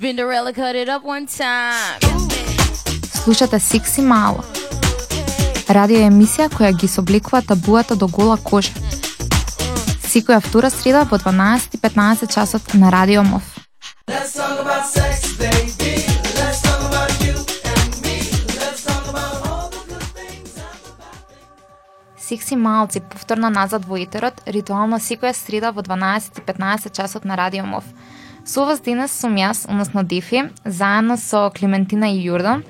Spinderella cut it up one time. Слушате Сикси Мало. Радио емисија која ги собликува табуата до гола кожа. Секоја втора среда во 12:15 часот на Радио МОВ. Секси малци повторно назад во етерот, ритуално секоја среда во 12:15 часот на Радио МОВ. Со вас денес сум јас, односно Дефи, заедно со Клементина и Јордан,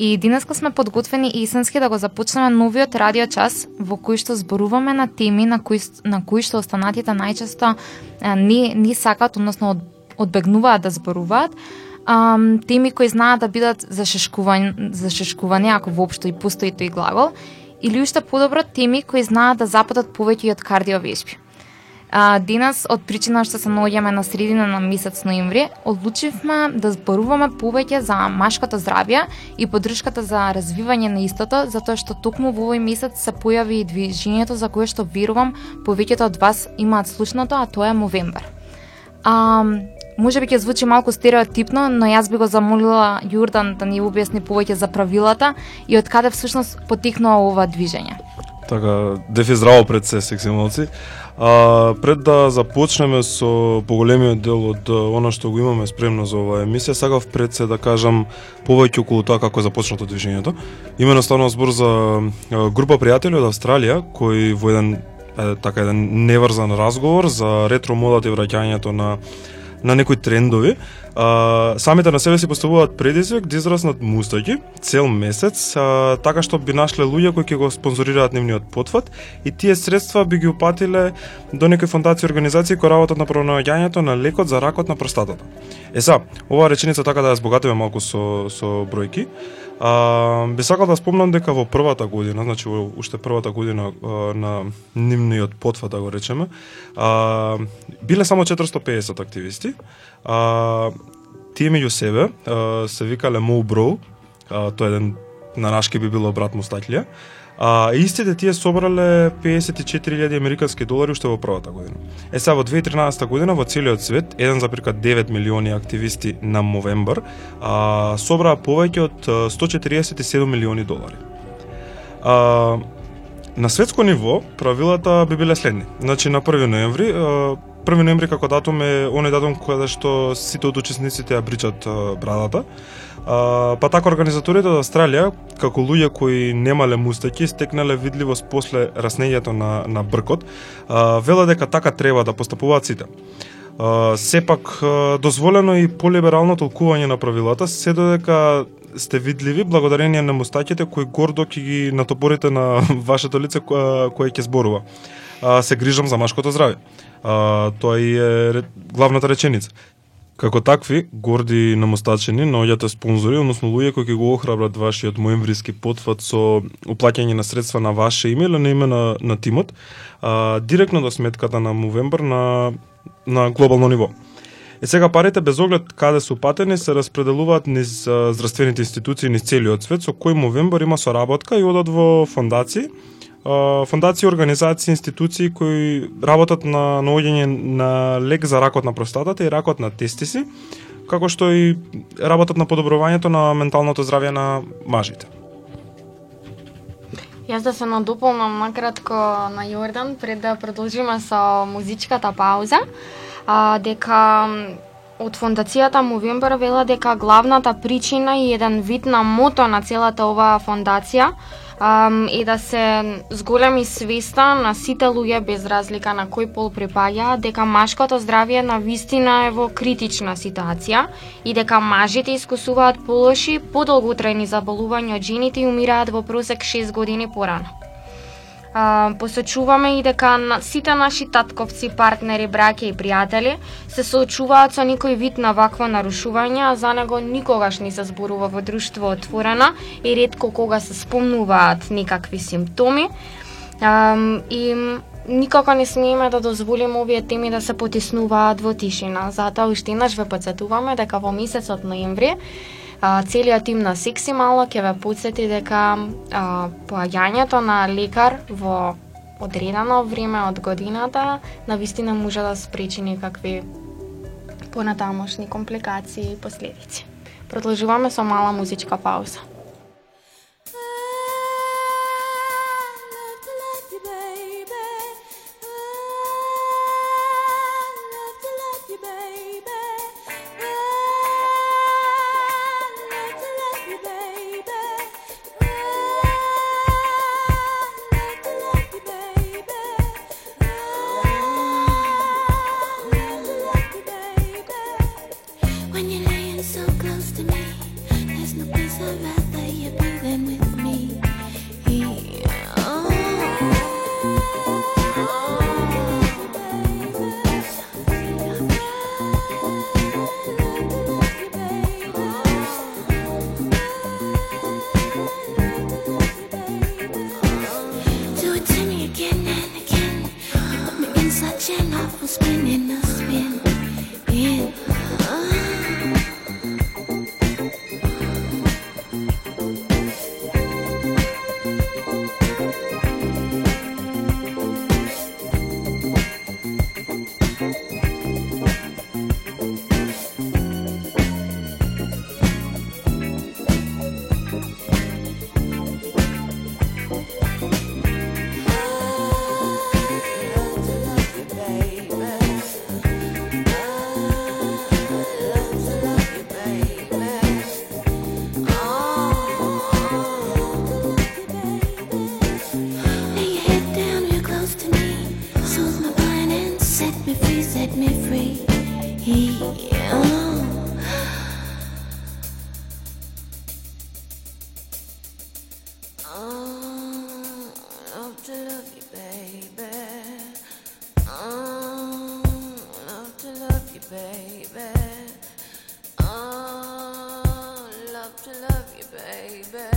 И денеска сме подготвени есенски да го започнеме новиот радио час во кој што зборуваме на теми на кои на кои што останатите најчесто не не сакат односно од, одбегнуваат да зборуваат. Um, теми кои знаат да бидат зашешкувани, зашешкувани ако воопшто и постои тој глагол, или уште подобро теми кои знаат да западат повеќе од кардиовежби. А, денес, од причина што се наоѓаме на средина на месец ноември, одлучивме да зборуваме повеќе за машкото здравје и поддршката за развивање на истото, затоа што токму во овој месец се појави и движењето за кое што верувам повеќето од вас имаат слушното, а тоа е Мовембар. А, може би ќе звучи малку стереотипно, но јас би го замолила Јурдан да ни објасни повеќе за правилата и од каде всушност потикнува ова движење. Така, дефи здраво пред се, сексималци. А, пред да започнеме со поголемиот дел од она што го имаме спремно за оваа емисија, сакав пред се да кажам повеќе околу тоа како започнато движењето. Имено станува збор за група пријатели од Австралија кои во еден е, така еден неврзан разговор за ретро модата и враќањето на на некои трендови, а, самите на себе си поставуваат предизвик да израснат мустаки цел месец, а, така што би нашле луѓе кои ќе го спонзорираат нивниот потфат и тие средства би ги упатиле до некои фондации и организации кои работат на пронаоѓањето на лекот за ракот на простатата. Е са, оваа реченица така да ја збогатиме малку со, со бројки. А, би сакал да спомнам дека во првата година, значи во уште првата година а, на нивниот потфат, да го речеме, а, биле само 450 активисти. А, тие меѓу себе а, се викале Моу Броу, а, тоа еден на нашки би било брат Мустаклија, А истите тие собрале 54.000 американски долари уште во првата година. Е сега во 2013 година во целиот свет 1,9 милиони активисти на Мовембар а, собраа повеќе од 147 милиони долари. А, на светско ниво правилата би биле следни. Значи на 1 ноември 1 ноември како датум е оној датум кога што сите од учесниците ја бричат брадата. А, па така организаторите од Австралија, како луѓе кои немале мустаки, стекнале видливост после раснењето на, на бркот, а, вела дека така треба да постапуваат сите. А, сепак, дозволено и полиберално толкување на правилата, се додека сте видливи благодарение на мустаките кои гордо ќе ги натопорите на вашето лице кое ќе зборува. А, се грижам за машкото здравје. А, тоа е главната реченица. Како такви, горди намостачени, наоѓате спонзори, односно луѓе кои ќе го охрабрат вашиот моемвриски потфат со уплаќање на средства на ваше име или на име на, на тимот, а, директно до сметката на Мовембар на, на глобално ниво. Е сега парите без оглед каде се упатени се распределуваат низ здравствените институции низ целиот свет со кој Мовембар има соработка и одат во фондации фондации, организации, институции кои работат на наоѓање на лек за ракот на простатата и ракот на тестиси, како што и работат на подобрувањето на менталното здравје на мажите. Јас да се надополнам накратко на Јордан пред да продолжиме со музичката пауза, а, дека од фондацијата Мовембер вела дека главната причина и еден вид на мото на целата оваа фондација um, и да се зголеми свеста на сите луѓе без разлика на кој пол припаѓа дека машкото здравје на вистина е во критична ситуација и дека мажите искусуваат полоши, подолготрајни заболувања од жените и умираат во просек 6 години порано а, посочуваме и дека на, сите наши татковци, партнери, браќа и пријатели се соочуваат со некој вид на вакво нарушување, а за него никогаш не се зборува во друштво отворено и ретко кога се спомнуваат никакви симптоми. А, и никако не смееме да дозволиме овие теми да се потиснуваат во тишина. Затоа уште еднаш ве подсетуваме дека во месецот ноември а, целиот тим на Секси Мало ќе ве подсети дека а, поаѓањето на лекар во одредено време од годината на вистина може да спречи некакви понатамошни компликации и последици. Продолжуваме со мала музичка пауза. to love you, baby.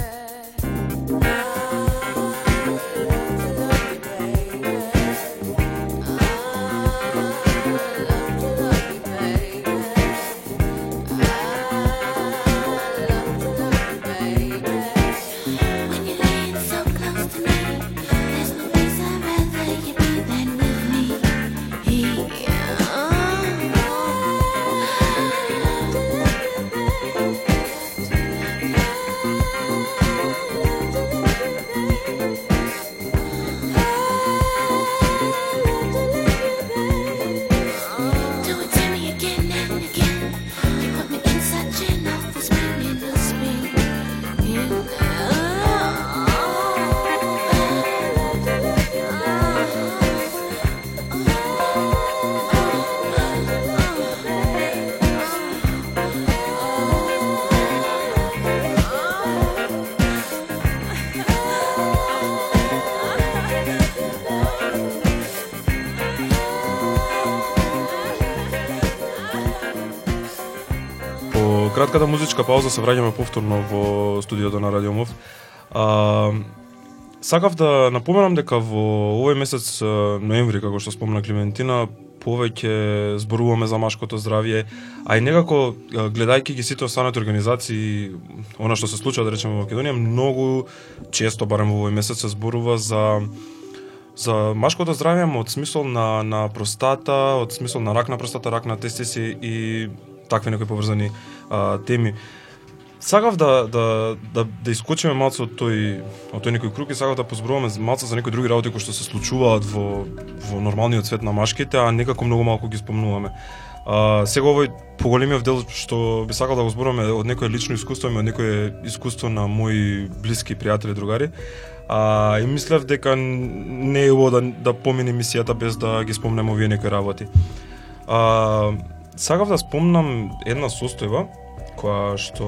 Кратката музичка пауза се враќаме повторно во студиото на Радио Мов. А, сакав да напоменам дека во овој месец ноември, како што спомна Климентина, повеќе зборуваме за машкото здравје, а и некако гледајќи ги сите останати организации, она што се случува да речеме во Македонија, многу често барем во овој месец се зборува за за машкото здравје, од смисол на на простата, од смисол на рак на простата, рак на тестиси и такви некои поврзани а, теми. Сакав да да да да искочиме малку од тој од тој некој круг и сакав да позборуваме малку за некои други работи кои што се случуваат во во нормалниот свет на машките, а некако многу малку ги спомнуваме. А, сега овој поголемиот дел што би сакал да го зборуваме од некое лично искуство, и од некое искуство на мои блиски пријатели, другари. А, и мислев дека не е да, да помине мисијата без да ги спомнем овие некои работи. А, сакав да спомнам една состојба која што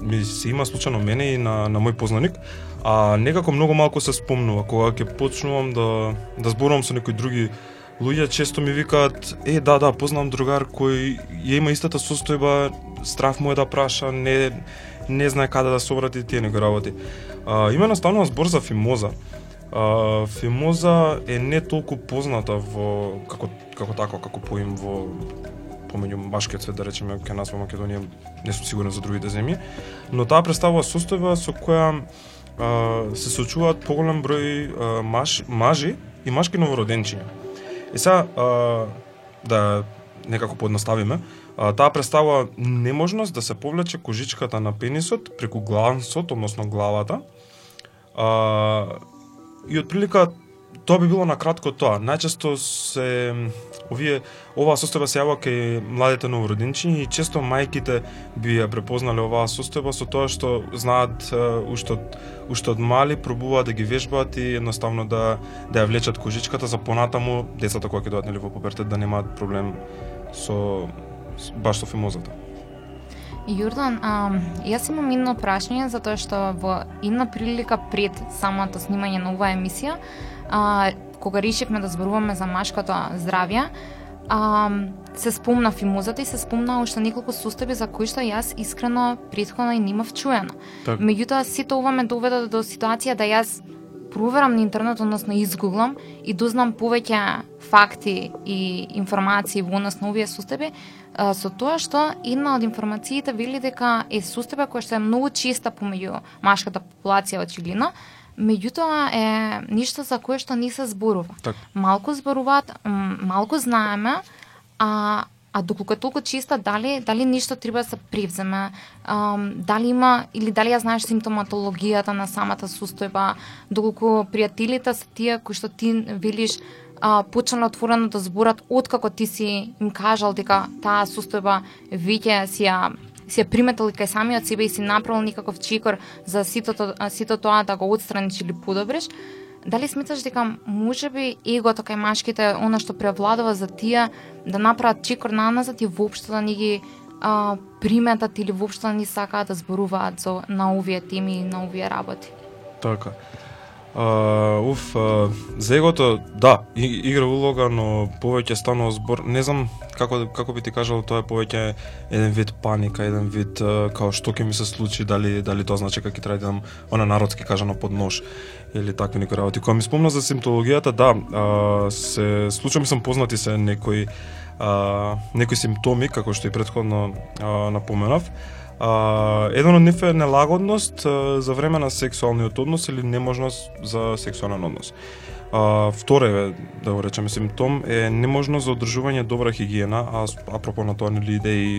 ми се има случајно мене и на, на мој познаник, а некако многу малку се спомнува кога ќе почнувам да да зборувам со некои други луѓе често ми викаат е да да познавам другар кој ја има истата состојба, страв му е да праша, не не знае каде да се обрати тие некои работи. А, има наставно збор за фимоза. А, фимоза е не толку позната во како како тако како поим во помеѓу машкиот свет да речеме кај нас во Македонија не сум сигурен за другите земји, но таа представува состојба со која а, се сочуваат поголем број а, маш, мажи и машки новороденчиња. И сега да некако подноставиме, а, таа представува неможност да се повлече кожичката на пенисот преку глансот, односно главата. А, и отприлика тоа би било на кратко тоа. Најчесто се овие оваа состојба се јавува кај младите новороденчиња и често мајките би ја препознале оваа состојба со тоа што знаат уште од уште од мали пробуваат да ги вежбаат и едноставно да да ја влечат кожичката за понатаму децата кои ќе дојдат нели во пубертет да немаат проблем со баш со фимозата. Јордан, а, јас имам едно прашање затоа што во една прилика пред самото снимање на оваа емисија, а, кога решивме да зборуваме за машкото здравје, а, се спомна фимозата и се спомна уште неколку состојби за кои што јас искрено претходно и немав чуено. Так. Меѓутоа сите ова ме доведе до ситуација да јас проверам на интернет, односно изгуглам и дознам повеќе факти и информации во однос на овие состојби, а, со тоа што една од информациите вели дека е состојба која што е многу честа помеѓу машката популација очигледно, меѓутоа е ништо за кое што не се зборува. Так. Малку зборуваат, малку знаеме, а а доколку е толку чиста, дали дали ништо треба да се превземе, ам, дали има или дали ја знаеш симптоматологијата на самата состојба, доколку пријателите се тие кои што ти велиш а, почнале отворено да зборат откако ти си им кажал дека таа состојба веќе си ја си ја приметал кај самиот себе и си направил никаков чекор за сито, сито тоа да го отстраниш или подобриш, дали сметаш дека можеби егото кај машките она што превладува за тие да направат чекор наназад и воопшто да не ги а, приметат или воопшто да не сакаат да зборуваат за, на овие теми и на овие работи? Така. А, уф, а, за егото, да, игра улога, но повеќе станува збор, не знам како како би ти кажал, тоа е повеќе еден вид паника, еден вид а, као што ќе ми се случи, дали дали тоа значи како ќе треба да идам она народски кажано под нож или такви некои работи. Кога ми спомна за симптологијата, да, а, се случува ми сам познати се некои а, некои симптоми како што и претходно а, напоменав. А, еден од нив е нелагодност а, за време на сексуалниот однос или неможност за сексуален однос. А, вторе, да го речеме, симптом е неможност за одржување добра хигиена, а апропо на тоа нели иде и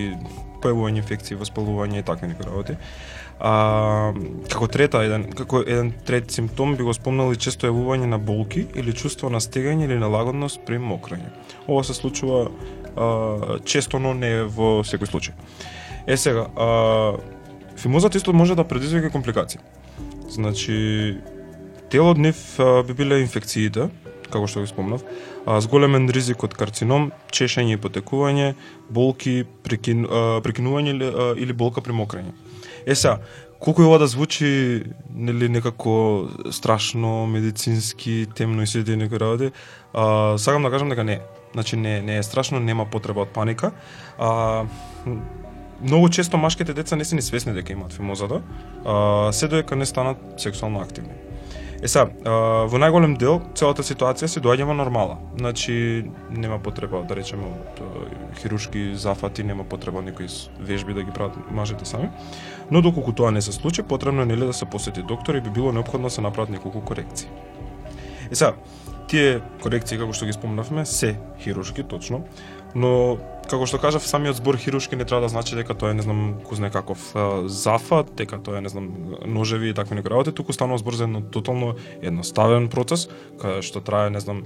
појавување инфекции, воспалување и такви некои работи. А, како трета еден како еден трет симптом би го спомнал и често јавување на болки или чувство на стегање или нелагодност при мокрење. Ова се случува а, често, но не во секој случај. Е сега, а, фимозата исто може да предизвика компликации. Значи, дел од нив а, би биле инфекциите, како што ги спомнав, а, с големен ризик од карцином, чешење и потекување, болки, прекин, а, прекинување или, а, или болка при мокрење. Е сега, колку и ова да звучи нели некако страшно медицински темно и сите некои работи, а, сакам да кажам дека не. Значи не не е страшно, нема потреба од паника. А, многу често машките деца не се ни свесни дека имаат фимозада, а, се додека не станат сексуално активни. Е са, а, во најголем дел целата ситуација се доаѓа во нормала. Значи нема потреба да речеме од хирушки хируршки зафати, нема потреба некои вежби да ги прават мажите сами. Но доколку тоа не се случи, потребно е нели да се посети доктор и би било необходно да се направат неколку корекции. Е са, тие корекции како што ги спомнавме се хируршки точно, но како што кажав самиот збор хируршки не треба да значи дека тоа е не знам кузне каков зафат, дека тоа е не знам ножеви и такви некои работи, туку станува збор за едно тотално едноставен процес кај што трае не знам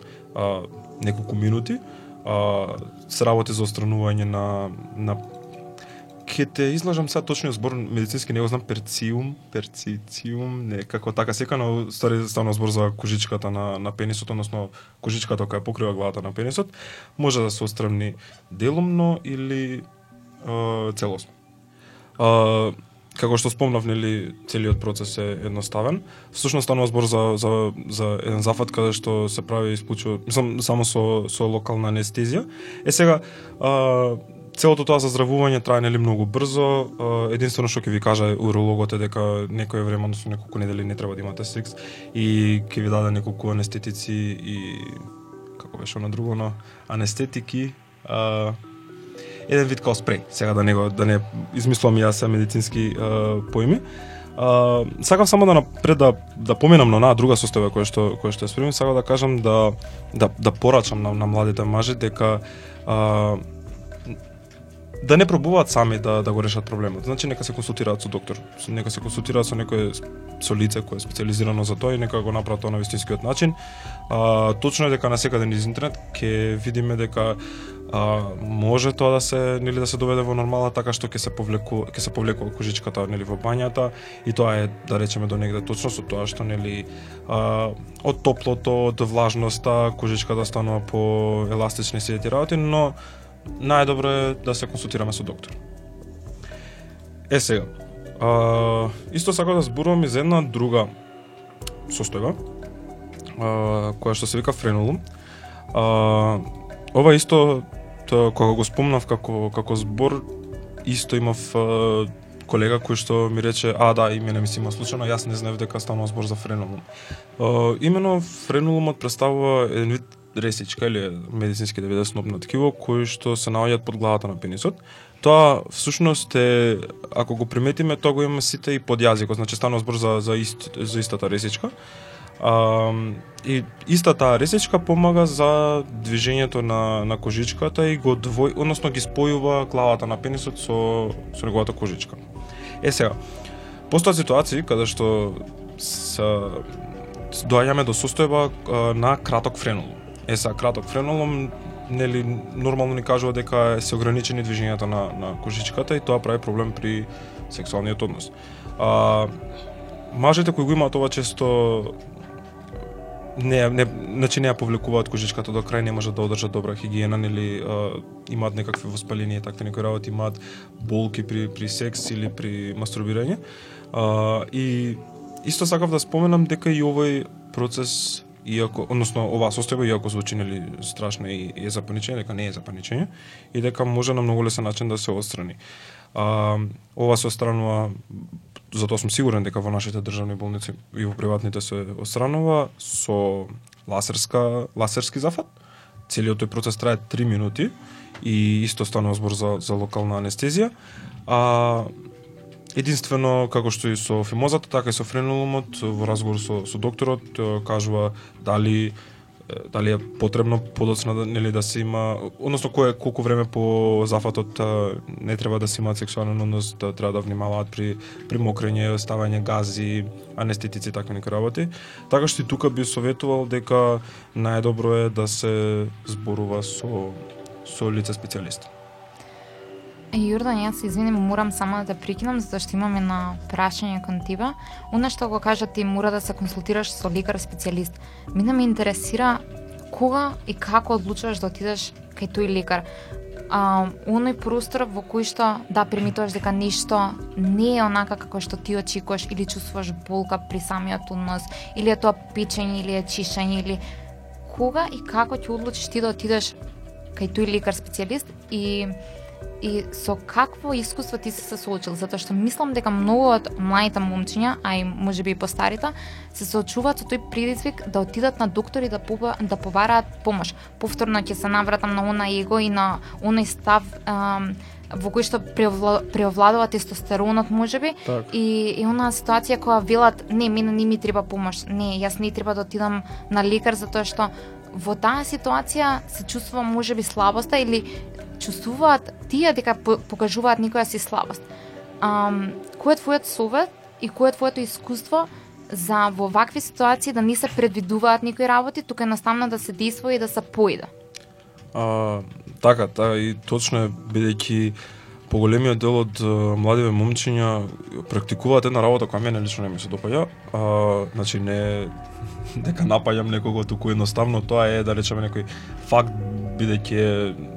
неколку минути, а, се работи за отстранување на на ќе те излажам сега точниот збор медицински не го знам перциум, перцициум, некако така сека, но стари станува збор за кожичката на на пенисот, односно кожичката која покрива главата на пенисот, може да се отстрани делумно или е, целосно. Е, како што спомнав, нели, целиот процес е едноставен. Всушност станува збор за, за, за еден зафат каде што се прави исклучува, мислам, само со, со локална анестезија. Е сега, а, целото тоа заздравување трае нели многу брзо. Единствено што ќе ви кажа урологот е дека некое време, односно неколку недели не треба да имате секс и ќе ви даде неколку анестетици и како беше на друго, но анестетики, а, еден вид као спрей, Сега да не го да не измислувам јас се медицински а, поими. А, сакам само да напред да да поминам на онаа друга состојба која што која што е сакам да кажам да да да порачам на, на младите мажи дека а, да не пробуваат сами да да го решат проблемот. Значи нека се консултираат со доктор, нека се консултираат со некој со лице кое е специализирано за тоа и нека го направат тоа на вистинскиот начин. А, точно е дека на секаде низ интернет ќе видиме дека а, може тоа да се нели да се доведе во нормала така што ќе се повлекува ќе се повлекува кожичката нели во бањата и тоа е да речеме до негде точно со тоа што нели а, од топлото, од влажноста кожичката станува по еластични сети работи, но најдобро е да се консултираме со доктор. Е сега, а, исто сакам да зборувам и за една друга состојба, а, која што се вика френулум. А, ова исто тоа кога го спомнав како како збор исто имав а, колега кој што ми рече а да и мене ми се има случајно јас не знаев дека станува збор за френулум. А, имено френулумот представува еден вид ресичка или медицински да биде снопно ткиво кои што се наоѓаат под главата на пенисот. Тоа всушност е ако го приметиме тоа го имаме сите и под јазикот, значи станува збор за за ист, за истата ресичка. А, и истата ресичка помага за движењето на на кожичката и го двој, односно ги спојува главата на пенисот со со неговата кожичка. Е сега, постојат ситуации каде што се доаѓаме до состојба а, на краток френул. Е са краток френолом, нели нормално ни кажува дека се ограничени движењата на на кожичката и тоа прави проблем при сексуалниот однос. А, мажите кои го имаат ова често не, не, значи не ја повлекуваат кожичката до крај, не можат да одржат добра хигиена, нели а, имаат некакви воспалени и такви некои работи, имаат болки при, при секс или при мастурбирање. А, и исто сакав да споменам дека и овој процес иако односно оваа состојба иако звучи нели страшно и е за паничење, дека не е за паничење и дека може на многу лесен начин да се отстрани. А, ова се отстранува затоа сум сигурен дека во нашите државни болници и во приватните се отстранува со ласерска ласерски зафат. Целиот тој процес трае 3 минути и исто станува збор за за локална анестезија. А единствено како што и со фимозата, така и со френулумот во разговор со со докторот кажува дали дали е потребно подоцна нели да се има односно кое колку време по зафатот не треба да се имаат сексуален однос да треба да внимаваат при при мокрење, ставање гази, анестетици така такви некои работи. Така што и тука би советувал дека најдобро е да се зборува со со лице специјалист. Јордан, јас се извиним, морам само да те прекинам затоа што имаме на прашање кон тебе. Она што го кажа ти мора да се консултираш со лекар специјалист. Мене ме интересира кога и како одлучуваш да отидеш кај тој лекар. А, оној простор во кој што да примитуваш дека нешто не е онака како што ти очекуваш или чувствуваш болка при самиот однос, или е тоа печење или е чишење или кога и како ќе одлучиш ти да отидеш кај тој лекар специјалист и и со какво искуство ти се се соочил, затоа што мислам дека многу од младите момчиња, а и можеби и постарите, се соочуваат со тој предизвик да отидат на доктори да поба, да побараат помош. Повторно ќе се навратам на она его и на оној став ам, во кој што преовладува тестостеронот можеби Так. и и онаа ситуација која велат не мене не ми треба помош. Не, јас не треба да отидам на лекар затоа што во таа ситуација се чувствува можеби слабоста или чувствуваат тие дека покажуваат некоја си слабост. Ам, кој е твојот совет и кој е твоето искуство за во вакви ситуации да не се предвидуваат некои работи, тука е наставно да се действува и да се поиде. А, така, та, и точно е, бидејќи поголемиот дел од а, младиве момчиња практикуваат една работа која мене лично не ми се допаѓа. А, значи не дека напаѓам некого, туку едноставно тоа е да речеме некој факт бидејќи е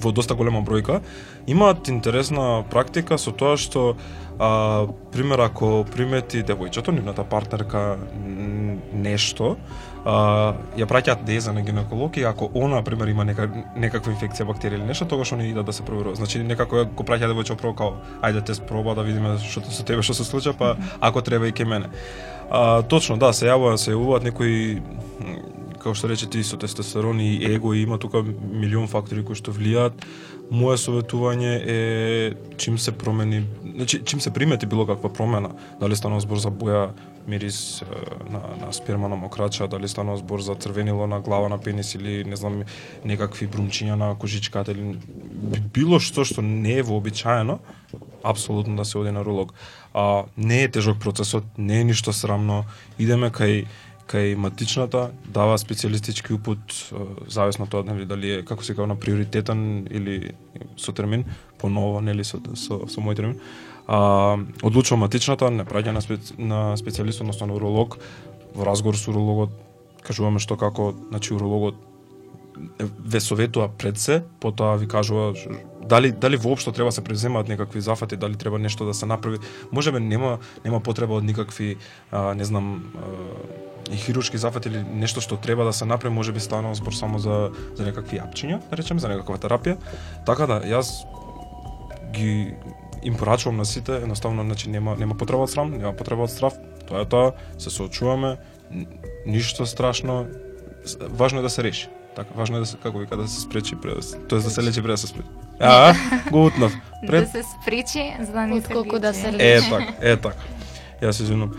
во доста голема бројка, имаат интересна практика со тоа што а, пример ако примети девојчето, нивната партнерка нешто, а, ја праќаат деза на гинеколог и ако она пример има нека, некаква инфекција, бактерија или нешто, тогаш они идат да се проверува. Значи некако го праќаат девојче прво као ајде тест проба да видиме што со тебе што се случи, па ако треба и ке мене. А, точно, да, се јавуваат, се јавуваат некои како што рече ти со тестостерон и его има тука милион фактори кои што влијаат. Моје советување е чим се промени, значи чим се примети било каква промена, дали станува збор за боја, мирис на, на сперма на мокрача, дали станува збор за црвенило на глава на пенис или не знам некакви брумчиња на кожичката или било што што не е вообичаено, апсолутно да се оди на уролог. А, не е тежок процесот, не е ништо срамно, идеме кај кај матичната дава специјалистички упут зависно тоа нели дали е како се на приоритетен или со термин поново нели со со, со мој термин а, одлучува матичната не праќа на, специ, на специјалист односно на уролог во разговор со урологот кажуваме што како значи урологот ве советува пред се, потоа ви кажува дали дали воопшто треба се преземаат некакви зафати, дали треба нешто да се направи. Можеме нема нема потреба од никакви а, не знам а, и хируршки зафат или нешто што треба да се направи, може би станува збор само за за некакви апчиња, да речеме, за некаква терапија. Така да јас ги им порачувам на сите, едноставно значи нема нема потреба од срам, нема потреба од страф. Тоа е тоа, се соочуваме, ништо страшно, важно е да се реши. Така, важно е да се како вика да се спречи пред да тоест да се лечи пред да се спречи. А, го утнав. Пред... Да се спречи за да не се Отколку да се Е така, е така. Јас се извинувам.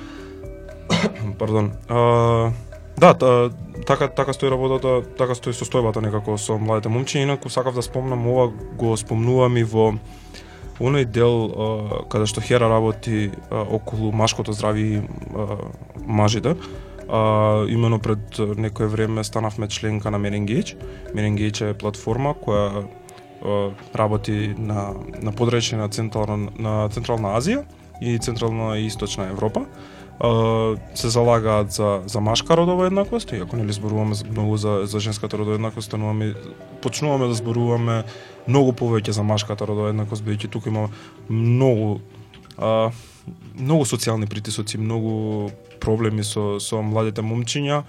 Пардон. А, да, та, така така стои работата, така стои состојбата некако со младите момчиња, инаку сакав да спомнам ова го спомнувам и во оној дел а, каде што Хера работи а, околу машкото здравје и мажите. А, имено пред некое време станавме членка на Меренгејч. Меренгејч е платформа која а, работи на на подречје на централна на Централна Азија и Централна и Источна Европа се залагаат за за машка родова еднаквост, иако нели зборуваме многу за за женската родова еднаквост, стануваме почнуваме да зборуваме многу повеќе за машката родова еднаквост, бидејќи тука има многу а, многу социјални притисоци, многу проблеми со со младите момчиња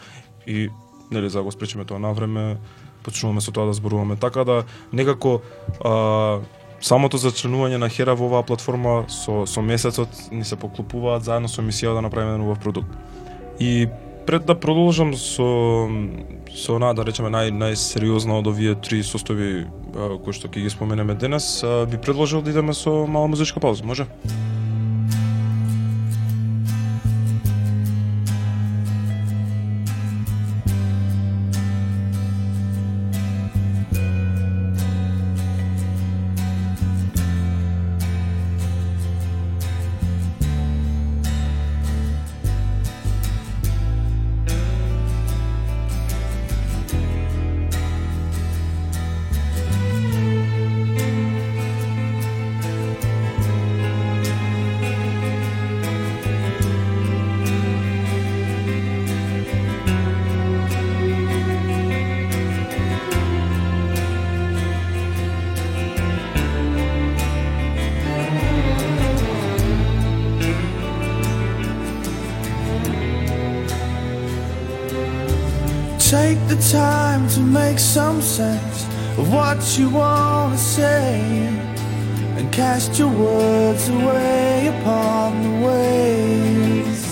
и нели за да го спречиме тоа на време почнуваме со тоа да зборуваме. Така да некако а, самото зачленување на Хера во оваа платформа со со месецот ни се поклопуваат заедно со мисија да направиме нов продукт. И пред да продолжам со со на да речеме нај најсериозна од овие три состојби кои што ќе ги споменеме денес, би предложил да идеме со мала музичка пауза, може? You want to say and cast your words away upon the waves.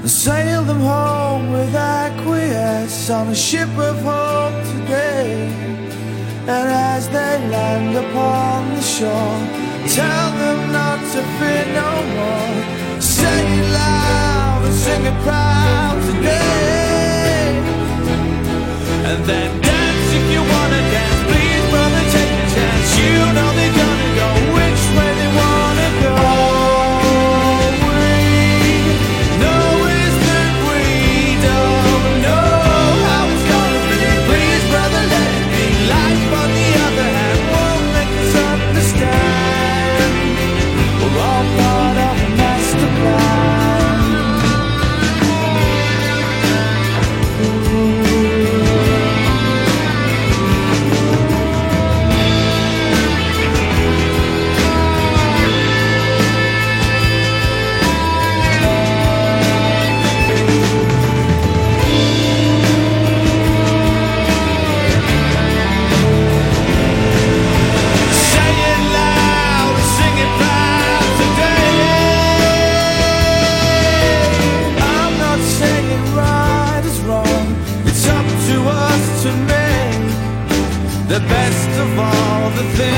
And sail them home with acquiesce on a ship of hope today. And as they land upon the shore, tell them not to fear no more. Say it loud and sing it proud the best of all the things.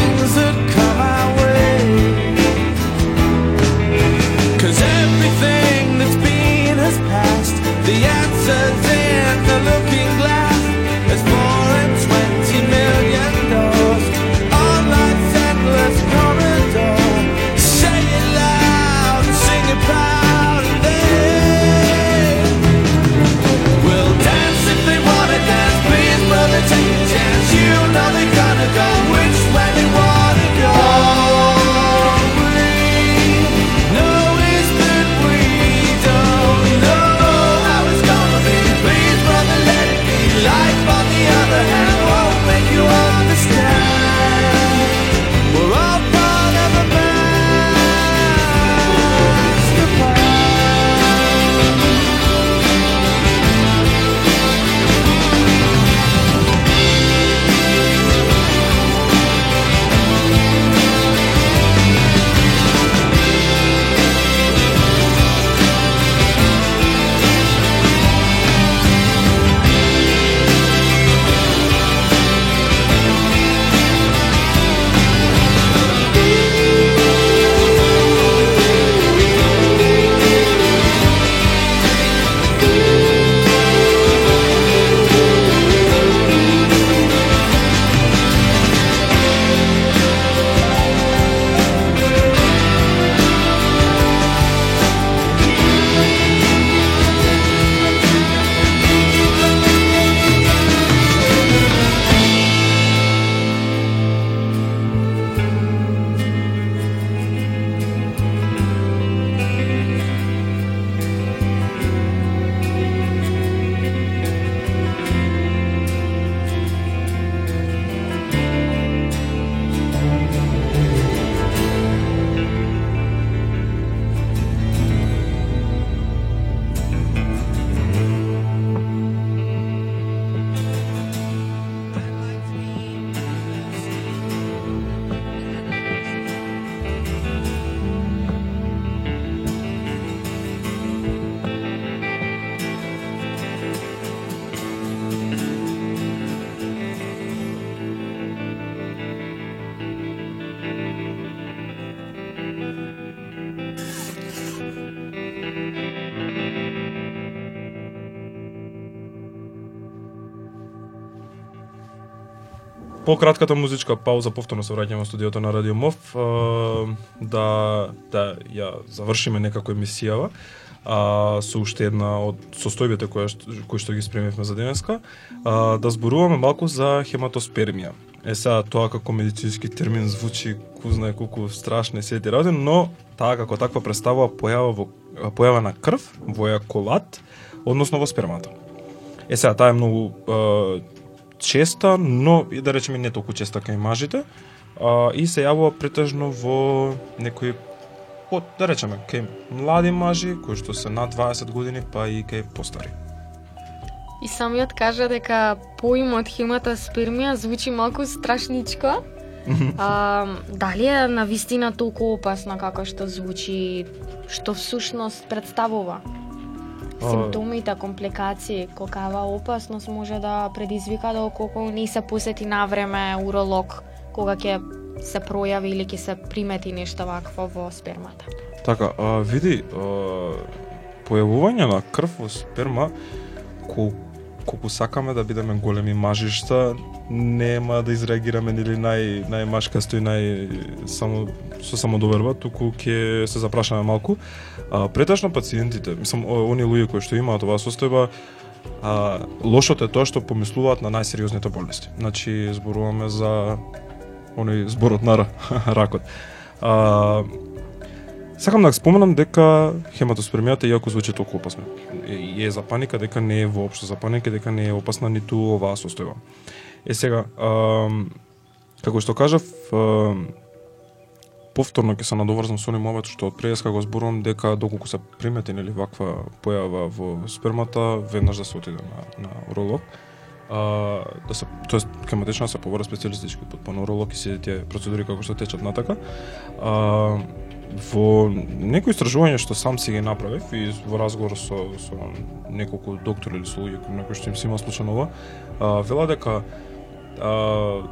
По кратката музичка пауза повторно се враќаме во студиото на Радио Мов да да ја завршиме некако емисијава а, со уште една од состојбите кои што, кои што ги спремивме за денеска, а, да зборуваме малку за хематоспермија. Е сега тоа како медицински термин звучи ку знае колку страшно се ти работи, но таа како таква представува појава во појава на крв во еjakулат, односно во спермата. Е сега таа е многу а, честа, но и да речеме не толку честа кај мажите, а, и се јавува претежно во некои од, да речеме, кај млади мажи, кои што се над 20 години, па и кај постари. И самиот кажа дека поимот хематоспермија звучи малку страшничко. а, дали е на вистина толку опасна како што звучи, што всушност представува? Симптомите, компликации, колкава опасност може да предизвика доколку не се посети на време уролог кога ќе се пројави или ќе се примети нешто вакво во спермата. Така, а, види, а, појавување на крв во сперма, кол, колку сакаме да бидеме големи мажишта, нема да изреагираме нели нај најмашкасто и нај само со самодоверба, туку ќе се запрашаме малку. А, претежно пациентите, мислам, оние луѓе кои што имаат оваа состојба, а, лошото е тоа што помислуваат на најсериозните болести. Значи, зборуваме за оној зборот на ракот. А, Сакам да споменам дека хематоспермијата иако звучи толку опасно, е, е за паника дека не е воопшто за паника, дека не е опасна ниту оваа состојба. Е сега, ам, како што кажав, ам, повторно ќе се надоврзам со оним момент што од преска го зборувам дека доколку се примети нели ваква појава во спермата, веднаш да се отиде на, на уролог. А, да се тоест хематична се повара специјалистички под па уролог и сите тие процедури како што течат натака. А, во некои истражувања што сам си ги направив и во разговор со, со неколку доктори или со луѓе кои некои што им се има случајно ова, а, вела дека а,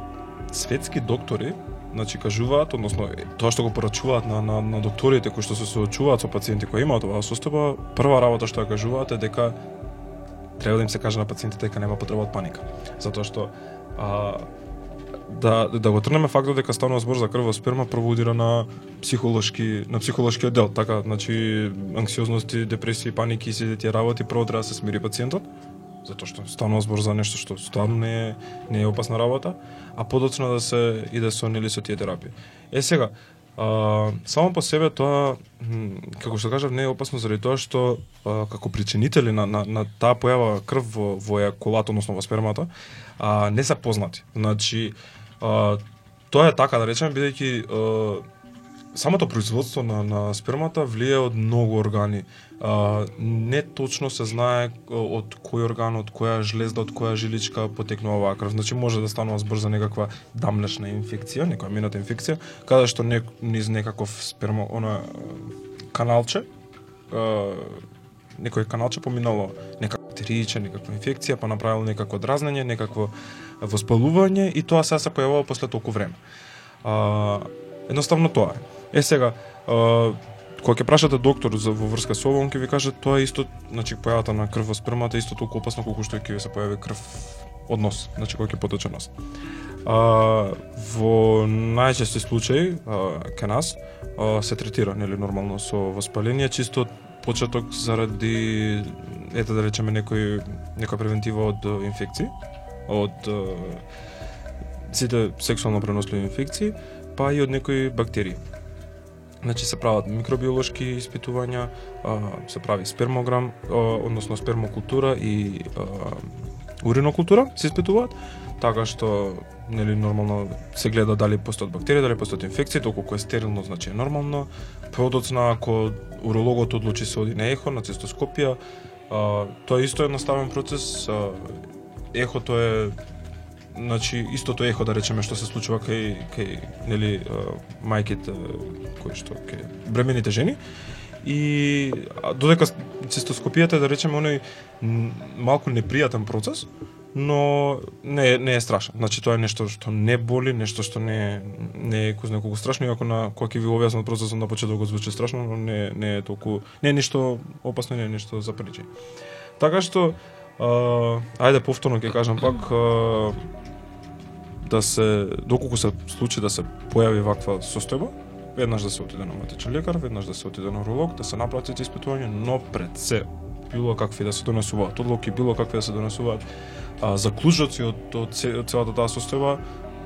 светски доктори значи кажуваат, односно тоа што го порачуваат на, на, на докторите кои што се соочуваат со пациенти кои имаат оваа состојба, прва работа што ја кажуваат е дека треба да им се каже на пациентите дека нема потреба од паника. Затоа што а, да да го трнеме фактот дека станува збор за крв во сперма прво удира на психолошки на психолошкиот дел, така, значи анксиозности, депресии, паники и сите тие работи прво треба да се смири пациентот затоа што станува збор за нешто што стварно не е не е опасна работа, а подоцна да се иде со нели со тие терапии. Е сега, а, само по себе тоа како што кажав не е опасно заради тоа што а, како причинители на, на, на таа појава крв во, во еякулат, односно во спермата, а, не се познати. Значи, а, тоа е така да речеме бидејќи самото производство на, на спермата влие од многу органи. А, не точно се знае од кој орган, од која жлезда, од која жиличка потекнува оваа крв. Значи може да станува збор за некаква дамнешна инфекција, некоја мината инфекција, каде што не, низ некаков спермо, она каналче, а, некој каналче поминало некаква бактеријче, некаква инфекција, па направило некакво дразнење, некакво воспалување и тоа се се појавува после толку време. А, едноставно тоа е. Е сега, а, кога ќе прашате доктор за во врска со ова, он ќе ви каже тоа е исто, значи појавата на крв во спермата е исто толку опасно колку што ќе ви се појави крв од нос, значи кога ќе потече нос. А, во најчести случаи а, кај нас а, се третира нели нормално со воспаление чисто од почеток заради ете да речеме некој некоја превентива од инфекции, од а, сите сексуално преносливи инфекции, па и од некои бактерии. Значи се прават микробиолошки испитувања, а, се прави спермограм, а, односно спермокултура и а, уринокултура се испитуваат, така што нели нормално се гледа дали постојат бактерии, дали постојат инфекции, доколку е стерилно значи е нормално. Подоцна ако урологот одлучи се оди на ехо, на цистоскопија, а, тоа е исто едноставен процес. А, ехото е значи истото ехо да речеме што се случува кај кај нели мајките кои што кај бремените жени и додека цистоскопијата да речеме оној малку непријатен процес, но не не е страшен. Значи тоа е нешто што не боли, нешто што не не е кој знае колку страшно, иако на кога ќе ви објаснам процесот на почеток го звучи страшно, но не не е толку не е ништо опасно, не е ништо за причи. Така што а, ајде повторно ќе кажам пак а, да се доколку се случи да се појави ваква состојба, веднаш да се отиде на матичен лекар, веднаш да се отиде на уролог, да се направат испитување, но пред се било какви да се донесуваат одлуки, било какви да се донесуваат а, заклучоци од, од, од целата таа состојба,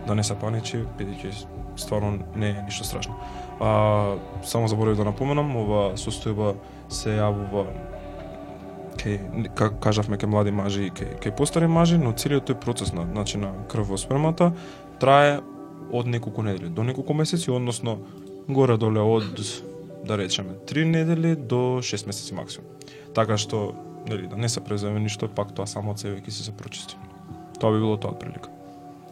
да не се паничи, бидејќи стварно не е ништо страшно. А, само заборавив да напоменам, ова состојба се јавува кај как кажавме кај млади мажи и кај кај постари мажи, но целиот тој процес на значи на крв во трае од неколку недели до неколку месеци, односно горе доле од да речеме 3 недели до 6 месеци максимум. Така што нели да не се преземе ништо, пак тоа само од себе ќе се се прочисти. Тоа би било тоа од прилика.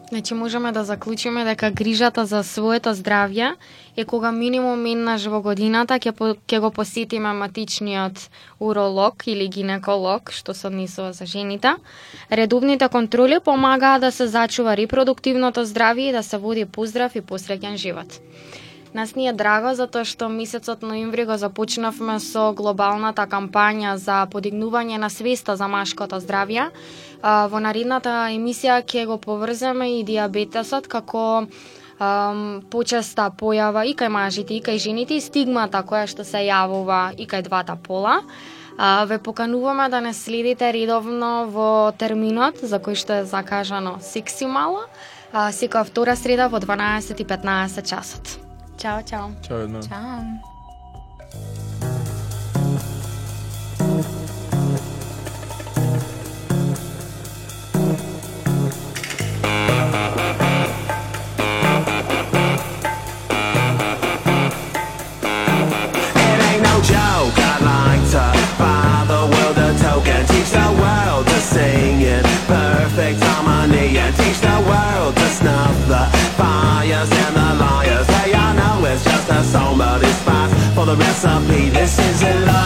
Значи можеме да заклучиме дека грижата за своето здравје е кога минимум еднаш во годината ќе по, ќе го посетиме матичниот уролог или гинеколог, што се однесува за жените. Редовните контроли помагаат да се зачува репродуктивното здравје и да се води поздрав и посреќен живот. Нас ни е драго затоа што месецот ноември го започнавме со глобалната кампања за подигнување на свеста за машкото здравје. Во наредната емисија ќе го поврземе и диабетесот како um, почеста појава и кај мажите и кај жените и стигмата која што се јавува и кај двата пола. А, ве покануваме да не следите редовно во терминот за кој што е закажано секси мало, а, секоја втора среда во 12 и 15 часот. Чао, чао. Чао од мене. me, this is a lie.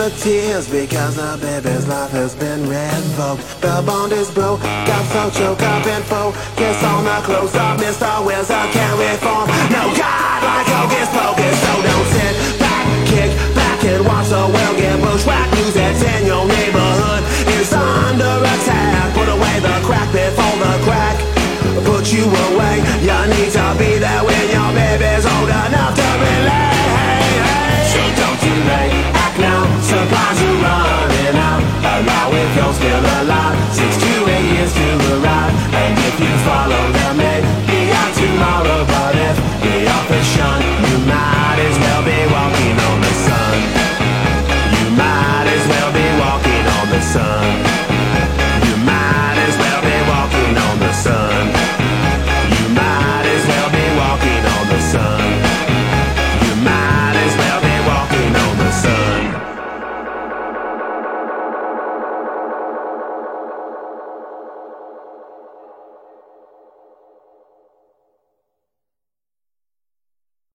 the tears because the baby's life has been revoked. The bond is broke, got so choked up in full. Kiss on the clothes up, Mr. Wills, I can't reform. No God like hocus pocus, so don't sit back, kick back and watch the world get bushwhacked. News that's in your neighborhood is under attack. Put away the crack before the crack. Put you away, you need to girls, girls.